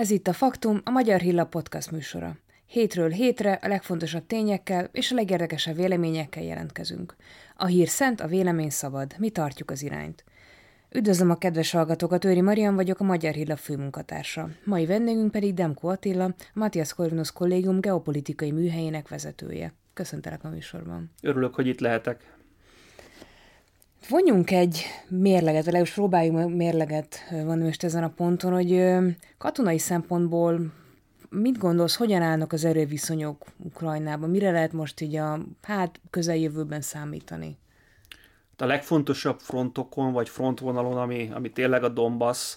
Ez itt a Faktum, a Magyar Hilla podcast műsora. Hétről hétre a legfontosabb tényekkel és a legérdekesebb véleményekkel jelentkezünk. A hír szent, a vélemény szabad. Mi tartjuk az irányt. Üdvözlöm a kedves hallgatókat, Őri Marian vagyok, a Magyar Hilla főmunkatársa. Mai vendégünk pedig Demko Attila, a Matthias Corvinus Kollégium geopolitikai műhelyének vezetője. Köszöntelek a műsorban. Örülök, hogy itt lehetek. Vonjunk egy mérleget, vagy legalábbis próbáljunk mérleget vonni most ezen a ponton, hogy katonai szempontból mit gondolsz, hogyan állnak az erőviszonyok Ukrajnában? Mire lehet most így a hát közeljövőben számítani? A legfontosabb frontokon, vagy frontvonalon, ami, ami tényleg a Donbass,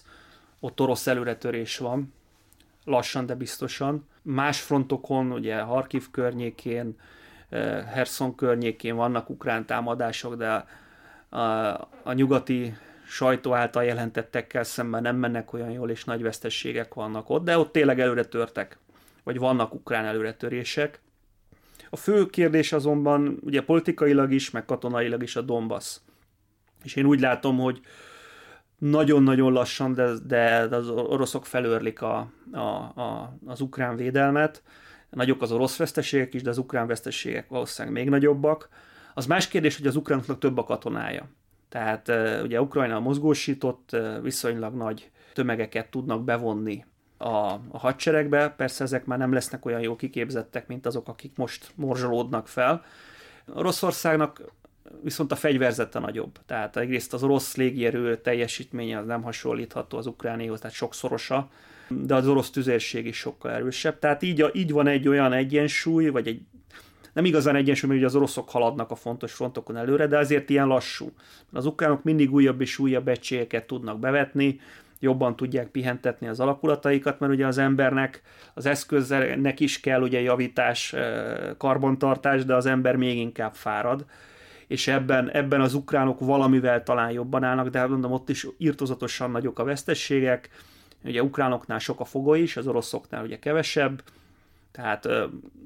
ott orosz előretörés van, lassan, de biztosan. Más frontokon, ugye Harkiv környékén, Herson környékén vannak ukrán támadások, de a, a nyugati sajtó által jelentettekkel szemben nem mennek olyan jól, és nagy vesztességek vannak ott, de ott tényleg előre törtek, vagy vannak ukrán előretörések. A fő kérdés azonban ugye politikailag is, meg katonailag is a Donbass. És én úgy látom, hogy nagyon-nagyon lassan, de, de az oroszok felőrlik a, a, a, az ukrán védelmet. Nagyok az orosz veszteségek is, de az ukrán veszteségek valószínűleg még nagyobbak. Az más kérdés, hogy az ukránoknak több a katonája. Tehát ugye Ukrajna mozgósított, viszonylag nagy tömegeket tudnak bevonni a, a hadseregbe. Persze ezek már nem lesznek olyan jó kiképzettek, mint azok, akik most morzsolódnak fel. Oroszországnak viszont a fegyverzete nagyobb. Tehát egyrészt az orosz légierő teljesítménye az nem hasonlítható az ukránéhoz, tehát sokszorosa, de az orosz tüzérség is sokkal erősebb. Tehát így, így van egy olyan egyensúly, vagy egy nem igazán egyensúly, mert ugye az oroszok haladnak a fontos frontokon előre, de azért ilyen lassú. Az ukránok mindig újabb és újabb egységeket tudnak bevetni, jobban tudják pihentetni az alakulataikat, mert ugye az embernek, az eszköznek is kell ugye javítás, karbantartás, de az ember még inkább fárad. És ebben, ebben az ukránok valamivel talán jobban állnak, de hát mondom, ott is írtozatosan nagyok a vesztességek, ugye ukránoknál sok a fogoly is, az oroszoknál ugye kevesebb, tehát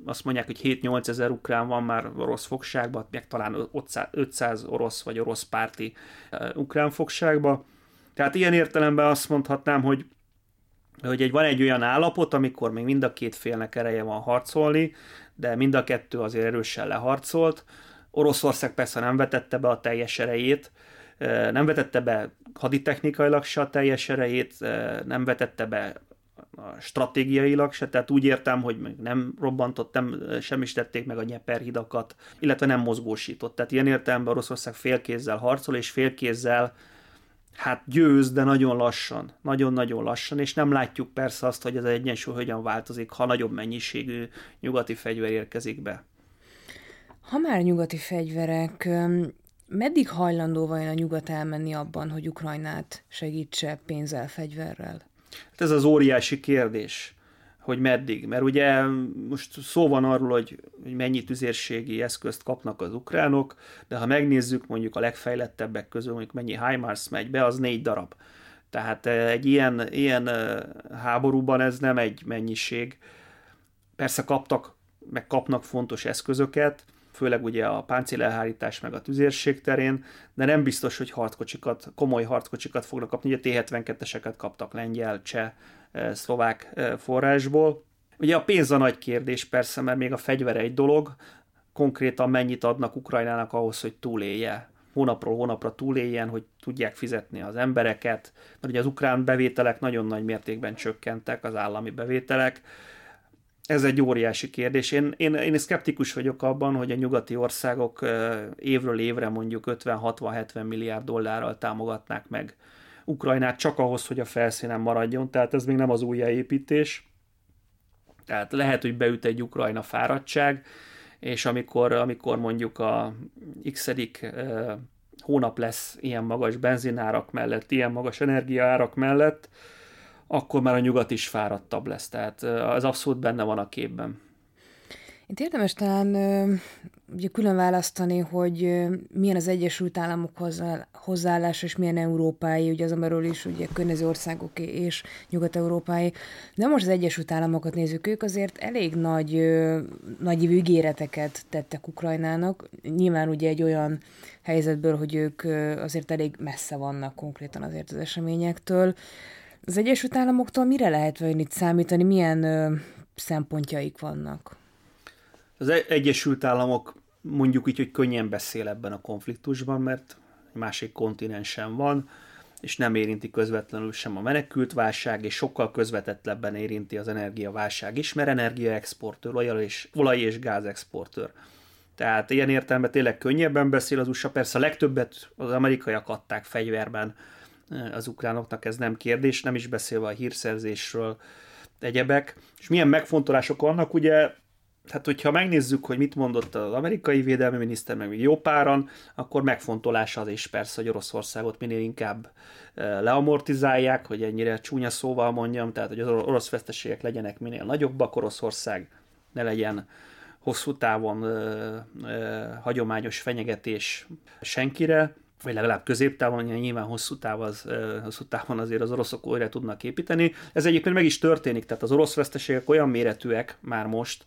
azt mondják, hogy 7-8 ezer ukrán van már orosz fogságban, meg talán 500 orosz vagy orosz párti ukrán fogságban. Tehát ilyen értelemben azt mondhatnám, hogy hogy egy, van egy olyan állapot, amikor még mind a két félnek ereje van harcolni, de mind a kettő azért erősen leharcolt. Oroszország persze nem vetette be a teljes erejét, nem vetette be haditechnikailag se a teljes erejét, nem vetette be stratégiailag se, tehát úgy értem, hogy nem robbantott, nem, sem is tették meg a nyeperhidakat, illetve nem mozgósított. Tehát ilyen értelemben Oroszország félkézzel harcol, és félkézzel hát győz, de nagyon lassan, nagyon-nagyon lassan, és nem látjuk persze azt, hogy ez az egyensúly hogyan változik, ha nagyobb mennyiségű nyugati fegyver érkezik be. Ha már nyugati fegyverek, meddig hajlandó vajon a nyugat elmenni abban, hogy Ukrajnát segítse pénzzel, fegyverrel? Hát ez az óriási kérdés, hogy meddig. Mert ugye most szó van arról, hogy, hogy mennyi tüzérségi eszközt kapnak az ukránok, de ha megnézzük mondjuk a legfejlettebbek közül, mondjuk mennyi HIMARS megy be, az négy darab. Tehát eh, egy ilyen, ilyen eh, háborúban ez nem egy mennyiség. Persze kaptak, meg kapnak fontos eszközöket, főleg ugye a páncélelhárítás meg a tüzérség terén, de nem biztos, hogy harckocsikat, komoly harckocsikat fognak kapni. Ugye T-72-eseket kaptak lengyel, cseh, eh, szlovák eh, forrásból. Ugye a pénz a nagy kérdés persze, mert még a fegyver egy dolog, konkrétan mennyit adnak Ukrajnának ahhoz, hogy túlélje hónapról hónapra túléljen, hogy tudják fizetni az embereket, mert ugye az ukrán bevételek nagyon nagy mértékben csökkentek, az állami bevételek, ez egy óriási kérdés. Én, én, én szkeptikus vagyok abban, hogy a nyugati országok évről évre mondjuk 50-60-70 milliárd dollárral támogatnák meg Ukrajnát csak ahhoz, hogy a felszínen maradjon, tehát ez még nem az újjáépítés. Tehát lehet, hogy beüt egy Ukrajna fáradtság, és amikor, amikor mondjuk a x hónap lesz ilyen magas benzinárak mellett, ilyen magas energiaárak mellett, akkor már a nyugat is fáradtabb lesz. Tehát az abszolút benne van a képben. Itt érdemes talán ugye külön választani, hogy milyen az Egyesült Államok hozzáállása, és milyen európai, ugye az amiről is ugye környező országok és nyugat-európai. De most az Egyesült Államokat nézzük, ők azért elég nagy, nagy ígéreteket tettek Ukrajnának. Nyilván ugye egy olyan helyzetből, hogy ők azért elég messze vannak konkrétan azért az eseményektől. Az Egyesült Államoktól mire lehet itt számítani, milyen ö, szempontjaik vannak? Az e- Egyesült Államok mondjuk így, hogy könnyen beszél ebben a konfliktusban, mert egy másik kontinensen van, és nem érinti közvetlenül sem a menekült válság, és sokkal közvetettebben érinti az energiaválság is, mert energiaexportőr, olaj és, olaj és gázexportőr. Tehát ilyen értelemben tényleg könnyebben beszél az USA, persze a legtöbbet az amerikaiak adták fegyverben az ukránoknak, ez nem kérdés, nem is beszélve a hírszerzésről, egyebek. És milyen megfontolások vannak, ugye hát hogyha megnézzük, hogy mit mondott az amerikai védelmi miniszter, meg még jó páran, akkor megfontolás az is persze, hogy Oroszországot minél inkább e, leamortizálják, hogy ennyire csúnya szóval mondjam, tehát hogy az orosz veszteségek legyenek minél nagyobbak, Oroszország ne legyen hosszú távon ö, e, ö, e, hagyományos fenyegetés senkire, vagy legalább középtávon, nyilván hosszú, táv az, hosszú távon azért az oroszok újra tudnak építeni. Ez egyébként meg is történik, tehát az orosz veszteségek olyan méretűek már most,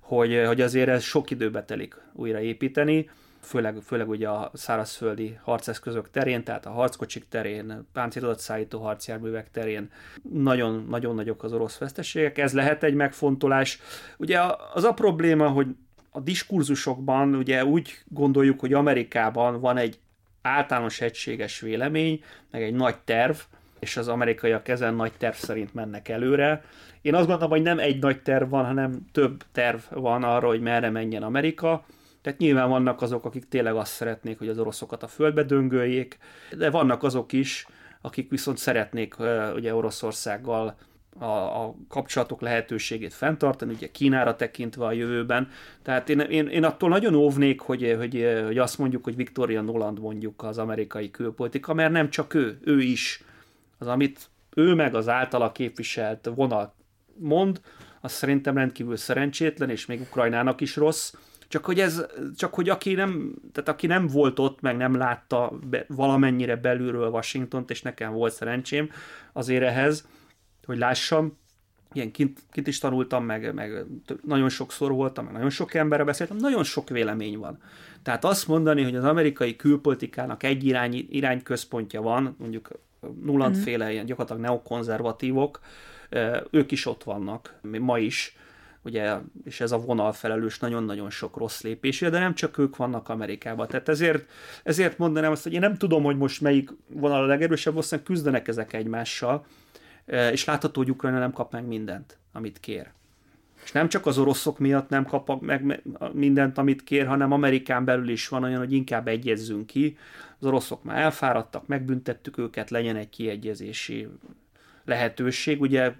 hogy, hogy azért ez sok időbe telik újraépíteni, főleg, főleg ugye a szárazföldi harceszközök terén, tehát a harckocsik terén, páncélozott szállító harcjárművek terén nagyon, nagyon nagyok az orosz veszteségek. Ez lehet egy megfontolás. Ugye az a probléma, hogy a diskurzusokban ugye úgy gondoljuk, hogy Amerikában van egy általános egységes vélemény, meg egy nagy terv, és az amerikaiak ezen nagy terv szerint mennek előre. Én azt gondolom, hogy nem egy nagy terv van, hanem több terv van arra, hogy merre menjen Amerika. Tehát nyilván vannak azok, akik tényleg azt szeretnék, hogy az oroszokat a földbe döngöljék, de vannak azok is, akik viszont szeretnék ugye Oroszországgal a, a kapcsolatok lehetőségét fenntartani, ugye Kínára tekintve a jövőben. Tehát én, én, én attól nagyon óvnék, hogy, hogy, hogy azt mondjuk, hogy Victoria Noland mondjuk az amerikai külpolitika, mert nem csak ő, ő is. Az, amit ő meg az általa képviselt vonal mond, az szerintem rendkívül szerencsétlen, és még Ukrajnának is rossz. Csak hogy, ez, csak hogy aki, nem, tehát aki nem volt ott, meg nem látta be, valamennyire belülről Washingtont, és nekem volt szerencsém azért ehhez, hogy lássam, ilyen kint, kint is tanultam, meg, meg nagyon sokszor voltam, meg nagyon sok emberre beszéltem, nagyon sok vélemény van. Tehát azt mondani, hogy az amerikai külpolitikának egy irány, irányközpontja van, mondjuk nullandféle, mm. ilyen gyakorlatilag neokonzervatívok, ők is ott vannak, ma is, ugye, és ez a vonal felelős nagyon-nagyon sok rossz lépésére, de nem csak ők vannak Amerikában. Tehát ezért, ezért mondanám azt, hogy én nem tudom, hogy most melyik vonal a legerősebb, valószínűleg küzdenek ezek egymással, és látható, hogy Ukrajna nem kap meg mindent, amit kér. És nem csak az oroszok miatt nem kap meg mindent, amit kér, hanem Amerikán belül is van olyan, hogy inkább egyezzünk ki. Az oroszok már elfáradtak, megbüntettük őket, legyen egy kiegyezési lehetőség. Ugye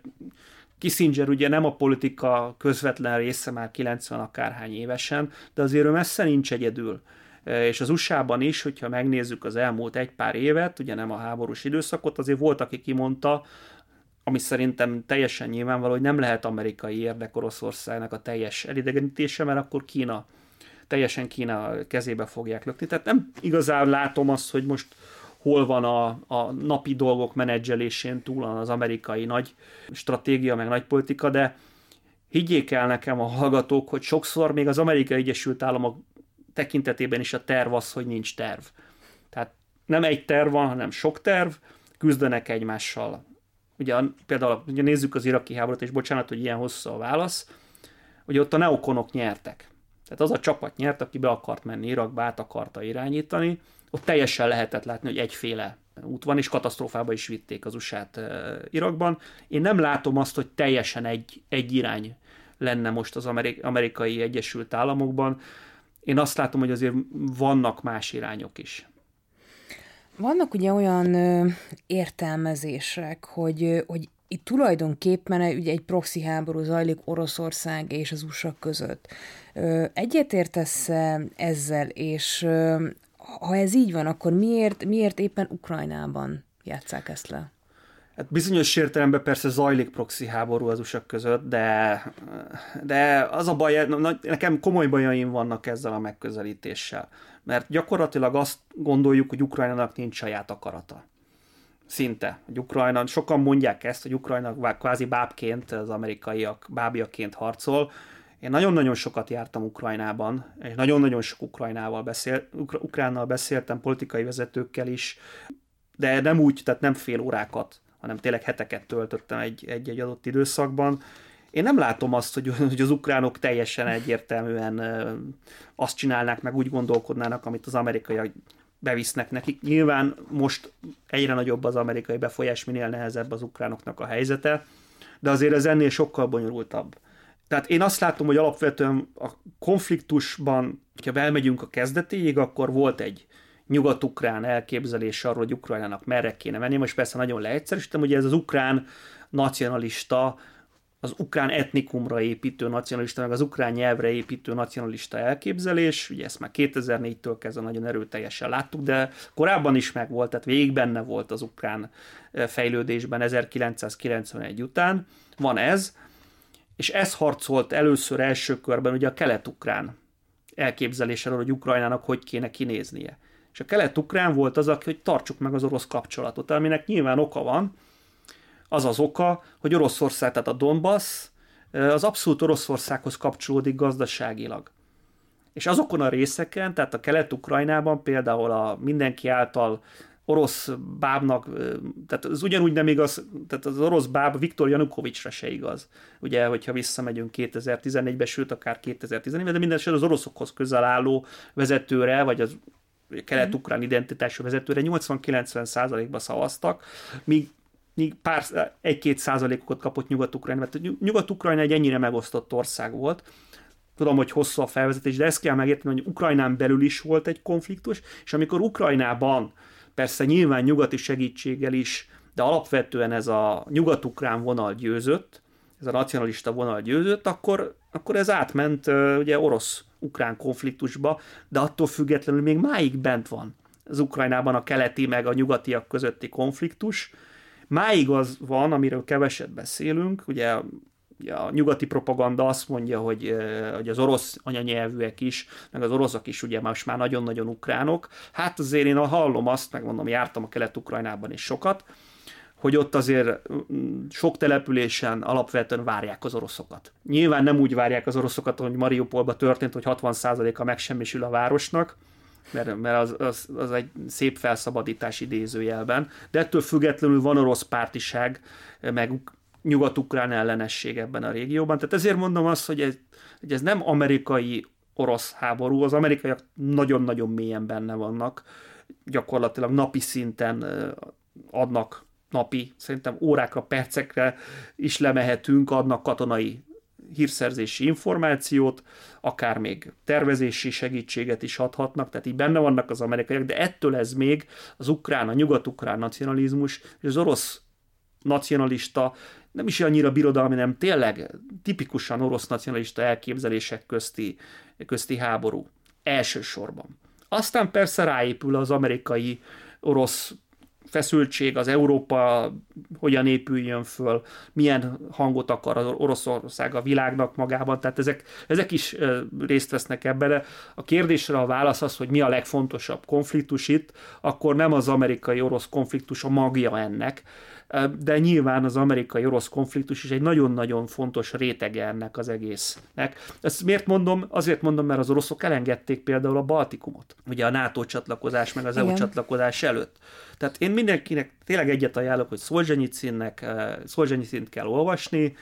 Kissinger ugye nem a politika közvetlen része már 90 akárhány évesen, de azért ő messze nincs egyedül. És az USA-ban is, hogyha megnézzük az elmúlt egy pár évet, ugye nem a háborús időszakot, azért volt, aki kimondta, ami szerintem teljesen nyilvánvaló, hogy nem lehet amerikai érdek Oroszországnak a teljes elidegenítése, mert akkor Kína, teljesen Kína kezébe fogják lökni. Tehát nem igazán látom azt, hogy most hol van a, a napi dolgok menedzselésén túl az amerikai nagy stratégia, meg nagy politika, de higgyék el nekem a hallgatók, hogy sokszor még az Amerikai Egyesült Államok tekintetében is a terv az, hogy nincs terv. Tehát nem egy terv van, hanem sok terv, küzdenek egymással. Ugye például ugye nézzük az iraki háborút, és bocsánat, hogy ilyen hosszú a válasz, hogy ott a neokonok nyertek. Tehát az a csapat nyert, aki be akart menni Irakba, át akarta irányítani, ott teljesen lehetett látni, hogy egyféle út van, és katasztrófába is vitték az usa Irakban. Én nem látom azt, hogy teljesen egy, egy irány lenne most az amerikai Egyesült Államokban. Én azt látom, hogy azért vannak más irányok is. Vannak ugye olyan ö, értelmezések, hogy, hogy itt tulajdonképpen ugye egy proxy háború zajlik Oroszország és az USA között. Egyetértesz ezzel, és ha ez így van, akkor miért, miért éppen Ukrajnában játszák ezt le? Hát bizonyos értelemben persze zajlik proxy háború az USA között, de, de az a baj, nekem komoly bajaim vannak ezzel a megközelítéssel. Mert gyakorlatilag azt gondoljuk, hogy Ukrajnának nincs saját akarata. Szinte. Hogy Ukrajna, sokan mondják ezt, hogy Ukrajna kvázi bábként, az amerikaiak bábjaként harcol, én nagyon-nagyon sokat jártam Ukrajnában, és nagyon-nagyon sok Ukrajnával beszél, Ukránnal beszéltem, politikai vezetőkkel is, de nem úgy, tehát nem fél órákat, hanem tényleg heteket töltöttem egy-egy adott időszakban. Én nem látom azt, hogy, hogy az ukránok teljesen egyértelműen azt csinálnák, meg úgy gondolkodnának, amit az amerikaiak bevisznek nekik. Nyilván most egyre nagyobb az amerikai befolyás, minél nehezebb az ukránoknak a helyzete, de azért ez ennél sokkal bonyolultabb. Tehát én azt látom, hogy alapvetően a konfliktusban, ha elmegyünk a kezdetéig, akkor volt egy nyugat-ukrán elképzelés arról, hogy Ukrajnának merre kéne menni. Most persze nagyon leegyszerűsítem, hogy ez az ukrán nacionalista, az ukrán etnikumra építő nacionalista, meg az ukrán nyelvre építő nacionalista elképzelés, ugye ezt már 2004-től kezdve nagyon erőteljesen láttuk, de korábban is megvolt, tehát végig benne volt az ukrán fejlődésben 1991 után. Van ez, és ez harcolt először első körben ugye a kelet-ukrán elképzeléséről, hogy Ukrajnának hogy kéne kinéznie. És a kelet-ukrán volt az, aki, hogy tartsuk meg az orosz kapcsolatot, aminek nyilván oka van, az az oka, hogy Oroszország, tehát a Donbass, az abszolút Oroszországhoz kapcsolódik gazdaságilag. És azokon a részeken, tehát a kelet-ukrajnában például a mindenki által orosz bábnak, tehát az ugyanúgy nem igaz, tehát az orosz báb Viktor Janukovicsra se igaz. Ugye, hogyha visszamegyünk 2014-be, sőt akár 2014-be, de minden az oroszokhoz közel álló vezetőre, vagy az kelet-ukrán identitású vezetőre 80-90 százalékba szavaztak, míg míg pár, egy-két százalékokat kapott Nyugat-Ukrajna, mert Nyugat-Ukrajna egy ennyire megosztott ország volt, tudom, hogy hosszú a felvezetés, de ezt kell megérteni, hogy Ukrajnán belül is volt egy konfliktus, és amikor Ukrajnában persze nyilván nyugati segítséggel is, de alapvetően ez a nyugat-ukrán vonal győzött, ez a nacionalista vonal győzött, akkor, akkor ez átment ugye orosz-ukrán konfliktusba, de attól függetlenül még máig bent van az Ukrajnában a keleti meg a nyugatiak közötti konfliktus. Máig az van, amiről keveset beszélünk, ugye a nyugati propaganda azt mondja, hogy, hogy az orosz anyanyelvűek is, meg az oroszok is ugye most már nagyon-nagyon ukránok. Hát azért én hallom azt, megmondom, jártam a kelet-ukrajnában is sokat, hogy ott azért mm, sok településen alapvetően várják az oroszokat. Nyilván nem úgy várják az oroszokat, hogy Mariupolban történt, hogy 60%-a megsemmisül a városnak, mert, mert az, az, az egy szép felszabadítás idézőjelben, de ettől függetlenül van orosz pártiság, meg nyugat-ukrán ellenesség ebben a régióban. Tehát ezért mondom azt, hogy ez, hogy ez nem amerikai orosz háború, az amerikaiak nagyon-nagyon mélyen benne vannak, gyakorlatilag napi szinten adnak napi, szerintem órákra, percekre is lemehetünk, adnak katonai hírszerzési információt, akár még tervezési segítséget is adhatnak, tehát így benne vannak az amerikaiak, de ettől ez még az ukrán, a nyugat-ukrán nacionalizmus és az orosz nacionalista, nem is annyira birodalmi, nem tényleg tipikusan orosz nacionalista elképzelések közti, közti háború. Elsősorban. Aztán persze ráépül az amerikai orosz feszültség, az Európa hogyan épüljön föl, milyen hangot akar az Oroszország a világnak magában, tehát ezek, ezek is részt vesznek ebben. De a kérdésre a válasz az, hogy mi a legfontosabb konfliktus itt, akkor nem az amerikai-orosz konfliktus a magja ennek, de nyilván az amerikai-orosz konfliktus is egy nagyon-nagyon fontos rétege ennek az egésznek. Ezt miért mondom? Azért mondom, mert az oroszok elengedték például a Baltikumot, ugye a NATO csatlakozás meg az Igen. EU csatlakozás előtt. Tehát én mindenkinek tényleg egyet ajánlok, hogy Szolzsenyicinnek, Szolzsenyicint kell olvasni,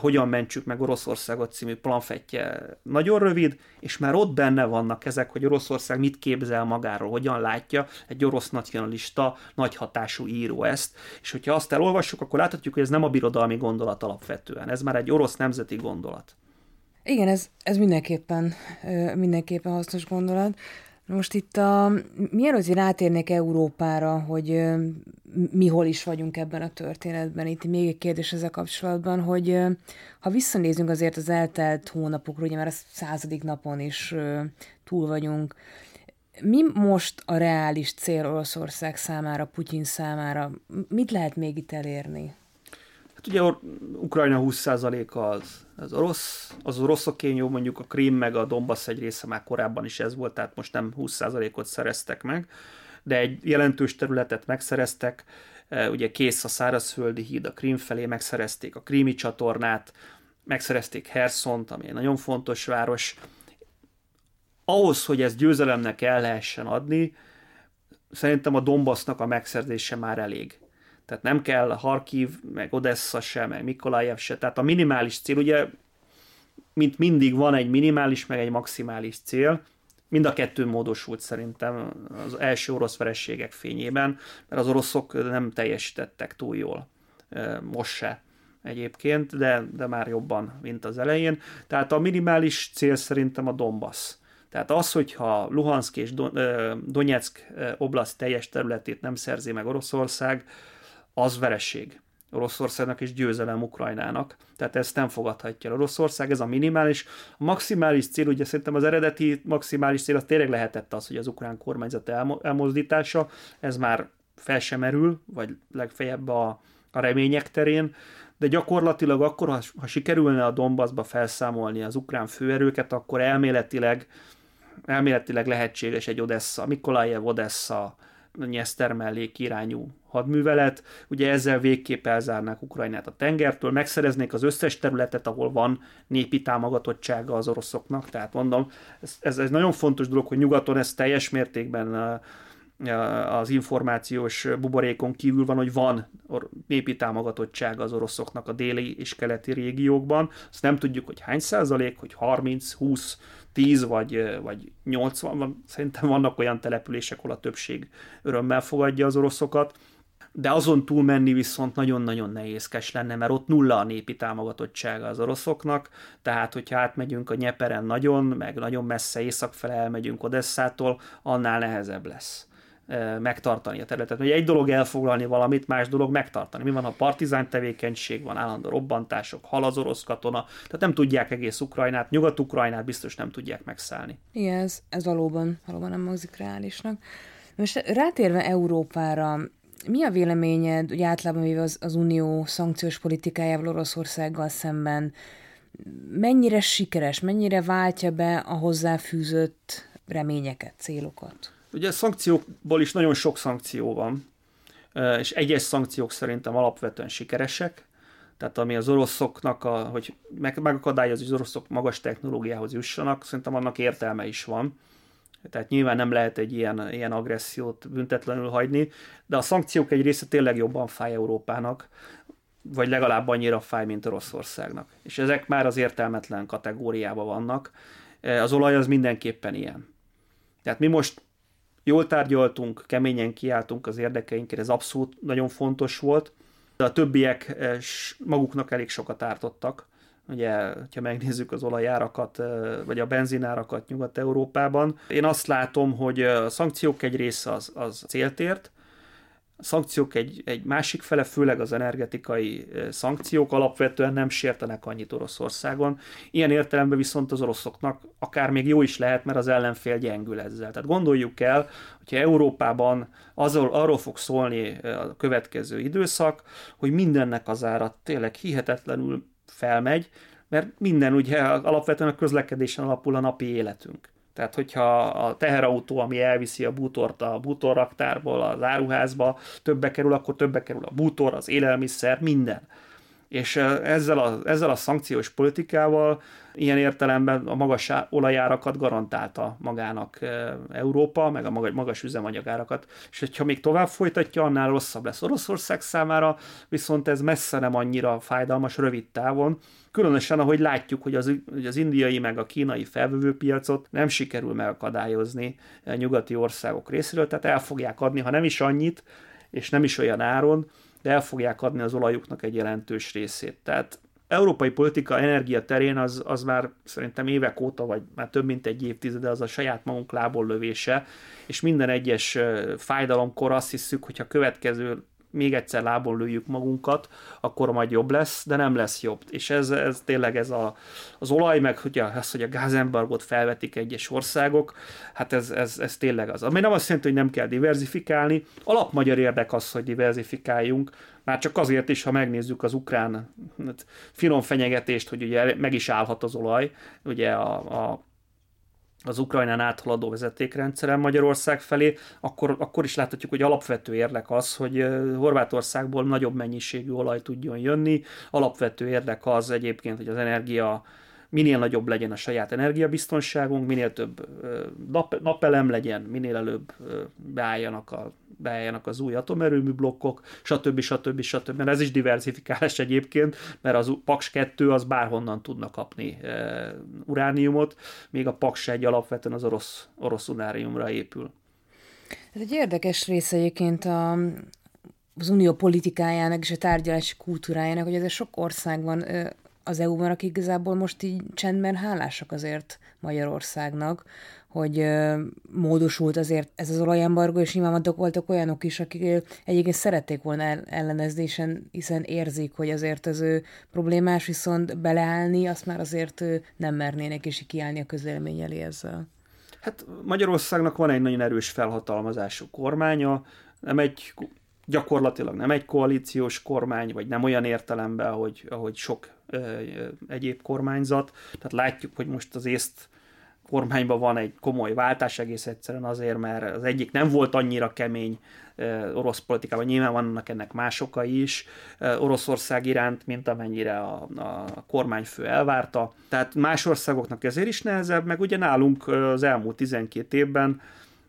hogyan mentsük meg Oroszországot című planfetje nagyon rövid, és már ott benne vannak ezek, hogy Oroszország mit képzel magáról, hogyan látja egy orosz nacionalista, nagy hatású író ezt, és hogyha azt elolvassuk, akkor láthatjuk, hogy ez nem a birodalmi gondolat alapvetően, ez már egy orosz nemzeti gondolat. Igen, ez, ez mindenképpen, mindenképpen hasznos gondolat. Most itt a, mielőtt rátérnék Európára, hogy mi hol is vagyunk ebben a történetben, itt még egy kérdés ezzel kapcsolatban, hogy ha visszanézünk azért az eltelt hónapokra, ugye már a századik napon is túl vagyunk, mi most a reális cél Oroszország számára, Putyin számára? Mit lehet még itt elérni? Hát ugye Ukrajna 20%-a az, az orosz, az oroszoké jó, mondjuk a Krím meg a Donbass egy része már korábban is ez volt, tehát most nem 20%-ot szereztek meg, de egy jelentős területet megszereztek, e, ugye kész a szárazföldi híd a Krím felé, megszerezték a Krími csatornát, megszerezték Herszont, ami egy nagyon fontos város. Ahhoz, hogy ezt győzelemnek el lehessen adni, szerintem a Donbassnak a megszerzése már elég. Tehát nem kell Harkiv, meg Odessa se, meg Mikolajev se. Tehát a minimális cél, ugye, mint mindig van egy minimális, meg egy maximális cél, Mind a kettő módosult szerintem az első orosz verességek fényében, mert az oroszok nem teljesítettek túl jól. Most se egyébként, de, de már jobban, mint az elején. Tehát a minimális cél szerintem a Donbass. Tehát az, hogyha Luhansk és Donetsk oblast teljes területét nem szerzi meg Oroszország, az vereség. Oroszországnak és győzelem Ukrajnának. Tehát ezt nem fogadhatja Oroszország, ez a minimális. A maximális cél, ugye szerintem az eredeti maximális cél az tényleg lehetett az, hogy az ukrán kormányzat elmozdítása, ez már fel sem merül, vagy legfeljebb a, a remények terén, de gyakorlatilag akkor, ha, ha sikerülne a Donbassba felszámolni az ukrán főerőket, akkor elméletileg elméletileg lehetséges egy Odessa, Mikolajev Odessa, Nyeszter mellék irányú hadművelet. Ugye ezzel végképp elzárnák Ukrajnát a tengertől, megszereznék az összes területet, ahol van népi támogatottsága az oroszoknak. Tehát mondom, ez, ez, ez nagyon fontos dolog, hogy nyugaton ez teljes mértékben az információs buborékon kívül van, hogy van népi támogatottsága az oroszoknak a déli és keleti régiókban. Azt nem tudjuk, hogy hány százalék, hogy 30, 20, 10 vagy, vagy 80, van, szerintem vannak olyan települések, ahol a többség örömmel fogadja az oroszokat, de azon túl menni viszont nagyon-nagyon nehézkes lenne, mert ott nulla a népi támogatottsága az oroszoknak, tehát hogyha átmegyünk a Nyeperen nagyon, meg nagyon messze észak fele elmegyünk Odesszától, annál nehezebb lesz megtartani a területet. Ugye egy dolog elfoglalni valamit, más dolog megtartani. Mi van, ha partizán tevékenység van, állandó robbantások, hal az orosz katona, tehát nem tudják egész Ukrajnát, Nyugat-Ukrajnát biztos nem tudják megszállni. Igen, ez, ez valóban, valóban nem mozik reálisnak. Most rátérve Európára, mi a véleményed, hogy általában véve az, az Unió szankciós politikájával Oroszországgal szemben, mennyire sikeres, mennyire váltja be a hozzáfűzött reményeket, célokat? Ugye szankciókból is nagyon sok szankció van, és egyes szankciók szerintem alapvetően sikeresek, tehát ami az oroszoknak, a, hogy meg, megakadályoz, hogy az oroszok magas technológiához jussanak, szerintem annak értelme is van. Tehát nyilván nem lehet egy ilyen, ilyen agressziót büntetlenül hagyni, de a szankciók egy része tényleg jobban fáj Európának, vagy legalább annyira fáj, mint Oroszországnak. És ezek már az értelmetlen kategóriában vannak. Az olaj az mindenképpen ilyen. Tehát mi most Jól tárgyaltunk, keményen kiálltunk az érdekeinkért, ez abszolút nagyon fontos volt. De a többiek eh, maguknak elég sokat ártottak. Ugye, ha megnézzük az olajárakat, eh, vagy a benzinárakat Nyugat-Európában, én azt látom, hogy a szankciók egy része az, az céltért, szankciók egy, egy másik fele, főleg az energetikai szankciók alapvetően nem sértenek annyit Oroszországon. Ilyen értelemben viszont az oroszoknak akár még jó is lehet, mert az ellenfél gyengül ezzel. Tehát gondoljuk el, hogyha Európában azol, arról fog szólni a következő időszak, hogy mindennek az ára tényleg hihetetlenül felmegy, mert minden ugye alapvetően a közlekedésen alapul a napi életünk. Tehát, hogyha a teherautó, ami elviszi a bútort a bútorraktárból az áruházba, többe kerül, akkor többe kerül a bútor, az élelmiszer, minden. És ezzel a, ezzel a szankciós politikával ilyen értelemben a magas olajárakat garantálta magának Európa, meg a magas üzemanyagárakat. És hogyha még tovább folytatja, annál rosszabb lesz Oroszország számára, viszont ez messze nem annyira fájdalmas rövid távon, Különösen, ahogy látjuk, hogy az, hogy az indiai meg a kínai felvevőpiacot nem sikerül megakadályozni nyugati országok részéről, tehát el fogják adni, ha nem is annyit, és nem is olyan áron, de el fogják adni az olajuknak egy jelentős részét. Tehát európai politika energia terén az, az már szerintem évek óta, vagy már több mint egy évtizede az a saját magunk lából lövése, és minden egyes fájdalomkor azt hiszük, hogy a következő még egyszer lábon lőjük magunkat, akkor majd jobb lesz, de nem lesz jobb. És ez, ez tényleg ez a, az olaj, meg a, az, hogy a gázembargot felvetik egyes országok, hát ez, ez, ez tényleg az. Ami nem azt jelenti, hogy nem kell diversifikálni. Alapmagyar érdek az, hogy diversifikáljunk, már csak azért is, ha megnézzük az ukrán hát, finom fenyegetést, hogy ugye meg is állhat az olaj, ugye a, a az Ukrajnán áthaladó vezetékrendszeren Magyarország felé, akkor, akkor is láthatjuk, hogy alapvető érdek az, hogy Horvátországból nagyobb mennyiségű olaj tudjon jönni. Alapvető érdek az egyébként, hogy az energia minél nagyobb legyen a saját energiabiztonságunk, minél több nap, napelem legyen, minél előbb beálljanak a beálljanak az új atomerőmű blokkok, stb. stb. stb. Mert ez is diversifikálás egyébként, mert az Paks 2 az bárhonnan tudna kapni urániumot, még a Paks 1 alapvetően az orosz, orosz urániumra épül. Ez egy érdekes része egyébként a, az unió politikájának és a tárgyalási kultúrájának, hogy ez sok ország van az EU-ban, akik igazából most így csendben hálásak azért Magyarországnak, hogy ö, módosult azért ez az olajembargo, és nyilván voltak olyanok is, akik egyébként szerették volna ellenezni, hiszen, érzik, hogy azért az ő problémás, viszont beleállni, azt már azért nem mernének, és kiállni a közélmény elé ezzel. Hát Magyarországnak van egy nagyon erős felhatalmazású kormánya, nem egy gyakorlatilag nem egy koalíciós kormány, vagy nem olyan értelemben, hogy, ahogy sok egyéb kormányzat. Tehát látjuk, hogy most az észt kormányban van egy komoly váltás egész egyszerűen azért, mert az egyik nem volt annyira kemény orosz politikában, nyilván vannak ennek más okai is Oroszország iránt, mint amennyire a, a kormányfő elvárta. Tehát más országoknak ezért is nehezebb, meg ugye nálunk az elmúlt 12 évben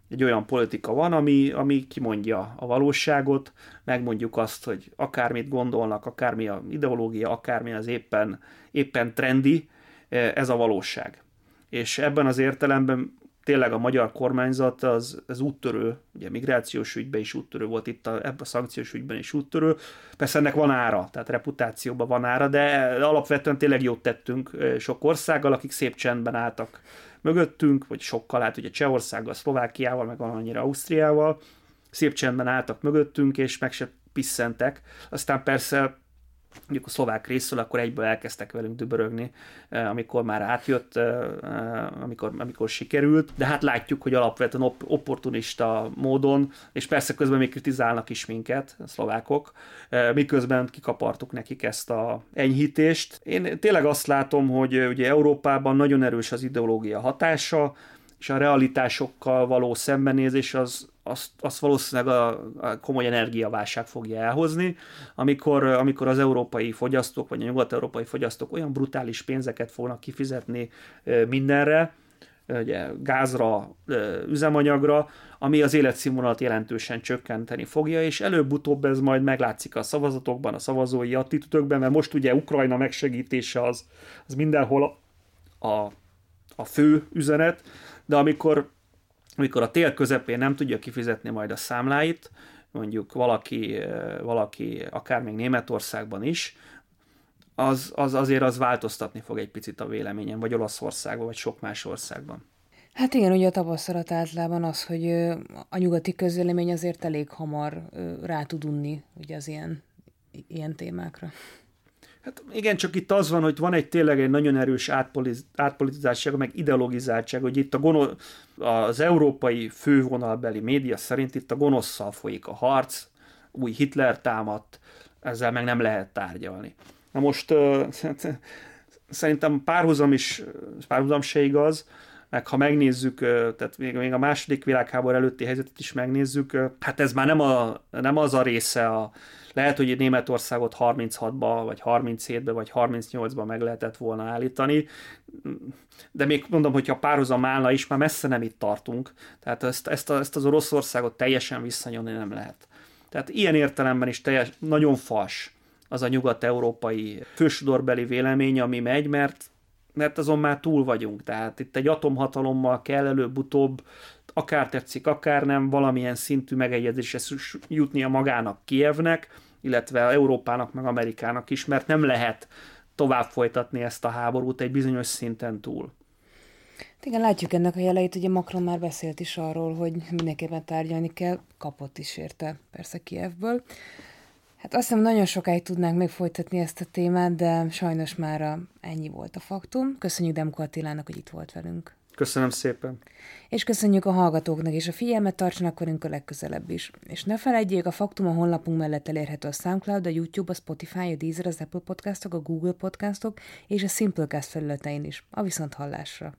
egy olyan politika van, ami, ami kimondja a valóságot, megmondjuk azt, hogy akármit gondolnak, akármi a ideológia, akármi az éppen, éppen trendi, ez a valóság. És ebben az értelemben tényleg a magyar kormányzat az, az úttörő, ugye migrációs ügyben is úttörő volt, itt a, ebben a szankciós ügyben is úttörő. Persze ennek van ára, tehát reputációban van ára, de alapvetően tényleg jót tettünk sok országgal, akik szép csendben álltak mögöttünk, vagy sokkal, hát ugye Csehországgal, Szlovákiával, meg valamelyire Ausztriával, szép csendben álltak mögöttünk, és meg se pisszentek. Aztán persze mondjuk a szlovák részről, akkor egyből elkezdtek velünk dübörögni, eh, amikor már átjött, eh, eh, amikor, amikor sikerült, de hát látjuk, hogy alapvetően op- opportunista módon, és persze közben még kritizálnak is minket, a szlovákok, miközben kikapartuk nekik ezt a enyhítést. Én tényleg azt látom, hogy ugye Európában nagyon erős az ideológia hatása, és a realitásokkal való szembenézés az, azt, azt valószínűleg a, a komoly energiaválság fogja elhozni, amikor, amikor az európai fogyasztók, vagy a nyugat-európai fogyasztók olyan brutális pénzeket fognak kifizetni mindenre, ugye, gázra, üzemanyagra, ami az életszínvonalat jelentősen csökkenteni fogja, és előbb-utóbb ez majd meglátszik a szavazatokban, a szavazói attitűdökben, mert most ugye Ukrajna megsegítése az, az mindenhol a, a fő üzenet, de amikor amikor a tél közepén nem tudja kifizetni majd a számláit, mondjuk valaki, eh, valaki akár még Németországban is, az, az azért az változtatni fog egy picit a véleményem, vagy Olaszországban, vagy sok más országban. Hát igen, ugye a tapasztalat általában az, hogy a nyugati közvélemény azért elég hamar rá tud unni ugye az ilyen, ilyen témákra. Hát igen, csak itt az van, hogy van egy tényleg egy nagyon erős átpolitizáltság, meg ideologizáltság, hogy itt a gonosz, az európai fővonalbeli média szerint itt a gonoszszal folyik a harc, új Hitler támadt, ezzel meg nem lehet tárgyalni. Na most szerintem párhuzam is, párhuzam se igaz, meg ha megnézzük, tehát még, még a második világháború előtti helyzetet is megnézzük, hát ez már nem, a, nem az a része a, lehet, hogy Németországot 36-ba, vagy 37-be, vagy 38-ba meg lehetett volna állítani, de még mondom, hogyha párhuzam állna is, már messze nem itt tartunk. Tehát ezt, ezt, ezt az Oroszországot teljesen visszanyomni nem lehet. Tehát ilyen értelemben is teljes, nagyon fals az a nyugat-európai fősodorbeli vélemény, ami megy, mert mert azon már túl vagyunk. Tehát itt egy atomhatalommal kell előbb-utóbb, akár tetszik, akár nem, valamilyen szintű megegyezésre jutnia magának Kievnek, illetve Európának, meg Amerikának is, mert nem lehet tovább folytatni ezt a háborút egy bizonyos szinten túl. Igen, látjuk ennek a jeleit, ugye Macron már beszélt is arról, hogy mindenképpen tárgyalni kell, kapott is érte persze Kievből. Hát azt hiszem, nagyon sokáig tudnánk még folytatni ezt a témát, de sajnos már ennyi volt a faktum. Köszönjük Demko Attilának, hogy itt volt velünk. Köszönöm szépen. És köszönjük a hallgatóknak, és a figyelmet tartsanak velünk a legközelebb is. És ne felejtjék, a Faktum a honlapunk mellett elérhető a SoundCloud, a YouTube, a Spotify, a Deezer, az Apple Podcastok, a Google Podcastok és a Simplecast felületein is. A viszont hallásra.